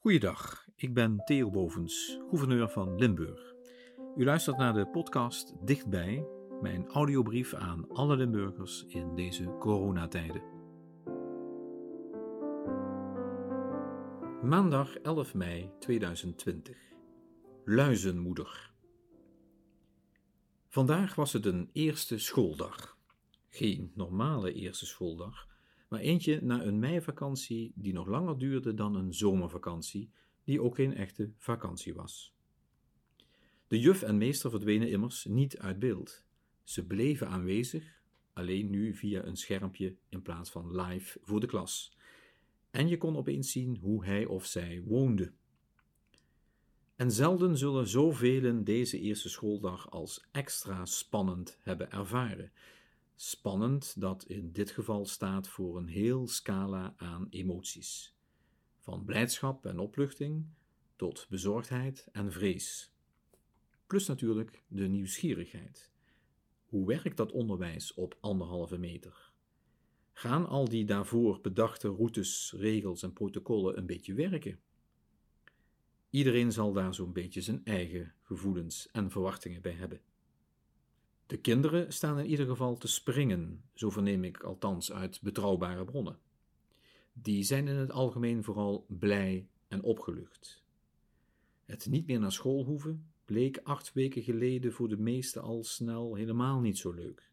Goeiedag, ik ben Theo Bovens, gouverneur van Limburg. U luistert naar de podcast Dichtbij, mijn audiobrief aan alle Limburgers in deze coronatijden. Maandag 11 mei 2020. Luizenmoeder. Vandaag was het een eerste schooldag. Geen normale eerste schooldag, maar eentje na een meivakantie die nog langer duurde dan een zomervakantie, die ook geen echte vakantie was. De juf en meester verdwenen immers niet uit beeld. Ze bleven aanwezig, alleen nu via een schermpje in plaats van live voor de klas. En je kon opeens zien hoe hij of zij woonde. En zelden zullen zoveel deze eerste schooldag als extra spannend hebben ervaren. Spannend dat in dit geval staat voor een heel scala aan emoties. Van blijdschap en opluchting tot bezorgdheid en vrees. Plus natuurlijk de nieuwsgierigheid. Hoe werkt dat onderwijs op anderhalve meter? Gaan al die daarvoor bedachte routes, regels en protocollen een beetje werken? Iedereen zal daar zo'n beetje zijn eigen gevoelens en verwachtingen bij hebben. De kinderen staan in ieder geval te springen, zo verneem ik althans uit betrouwbare bronnen. Die zijn in het algemeen vooral blij en opgelucht. Het niet meer naar school hoeven bleek acht weken geleden voor de meesten al snel helemaal niet zo leuk.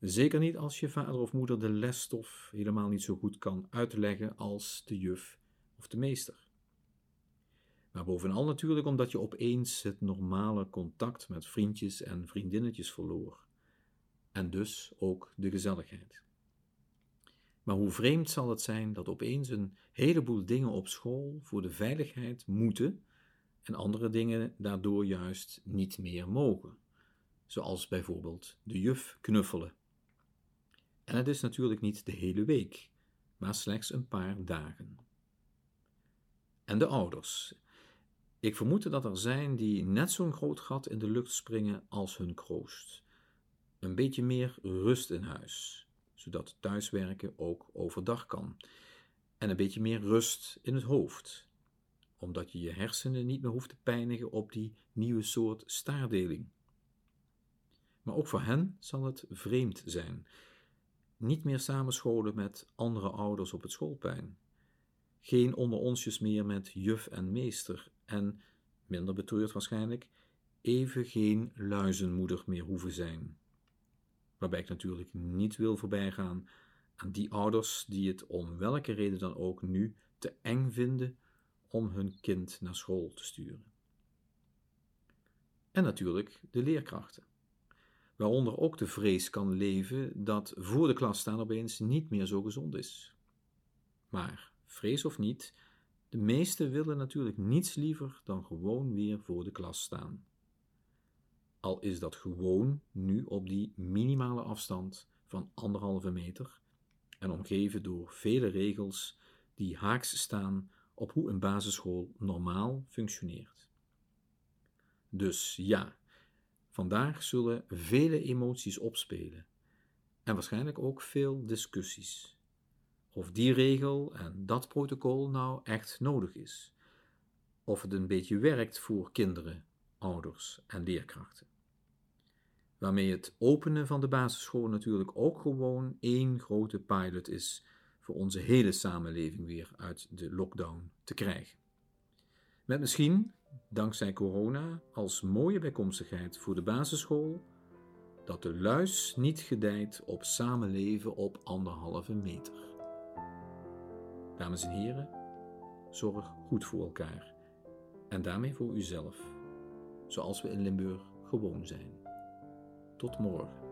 Zeker niet als je vader of moeder de lesstof helemaal niet zo goed kan uitleggen als de juf of de meester. Maar bovenal natuurlijk omdat je opeens het normale contact met vriendjes en vriendinnetjes verloor. En dus ook de gezelligheid. Maar hoe vreemd zal het zijn dat opeens een heleboel dingen op school voor de veiligheid moeten en andere dingen daardoor juist niet meer mogen. Zoals bijvoorbeeld de juf knuffelen. En het is natuurlijk niet de hele week, maar slechts een paar dagen. En de ouders, ik vermoed dat er zijn die net zo'n groot gat in de lucht springen als hun kroost. Een beetje meer rust in huis, zodat thuiswerken ook overdag kan. En een beetje meer rust in het hoofd, omdat je je hersenen niet meer hoeft te pijnigen op die nieuwe soort staardeling. Maar ook voor hen zal het vreemd zijn. Niet meer samenscholen met andere ouders op het schoolplein. Geen onder onsjes meer met juf en meester en, minder betreurd waarschijnlijk, even geen luizenmoeder meer hoeven zijn. Waarbij ik natuurlijk niet wil voorbijgaan aan die ouders die het om welke reden dan ook nu te eng vinden om hun kind naar school te sturen. En natuurlijk de leerkrachten, waaronder ook de vrees kan leven dat voor de klas staan opeens niet meer zo gezond is. Maar, vrees of niet, de meesten willen natuurlijk niets liever dan gewoon weer voor de klas staan. Al is dat gewoon nu op die minimale afstand van anderhalve meter en omgeven door vele regels die haaks staan op hoe een basisschool normaal functioneert. Dus ja, vandaag zullen vele emoties opspelen en waarschijnlijk ook veel discussies of die regel en dat protocol nou echt nodig is. Of het een beetje werkt voor kinderen, ouders en leerkrachten. Waarmee het openen van de basisschool natuurlijk ook gewoon één grote pilot is voor onze hele samenleving weer uit de lockdown te krijgen. Met misschien, dankzij corona, als mooie bijkomstigheid voor de basisschool, dat de luis niet gedijt op samenleven op anderhalve meter. Dames en heren, zorg goed voor elkaar en daarmee voor uzelf, zoals we in Limburg gewoon zijn. Tot morgen.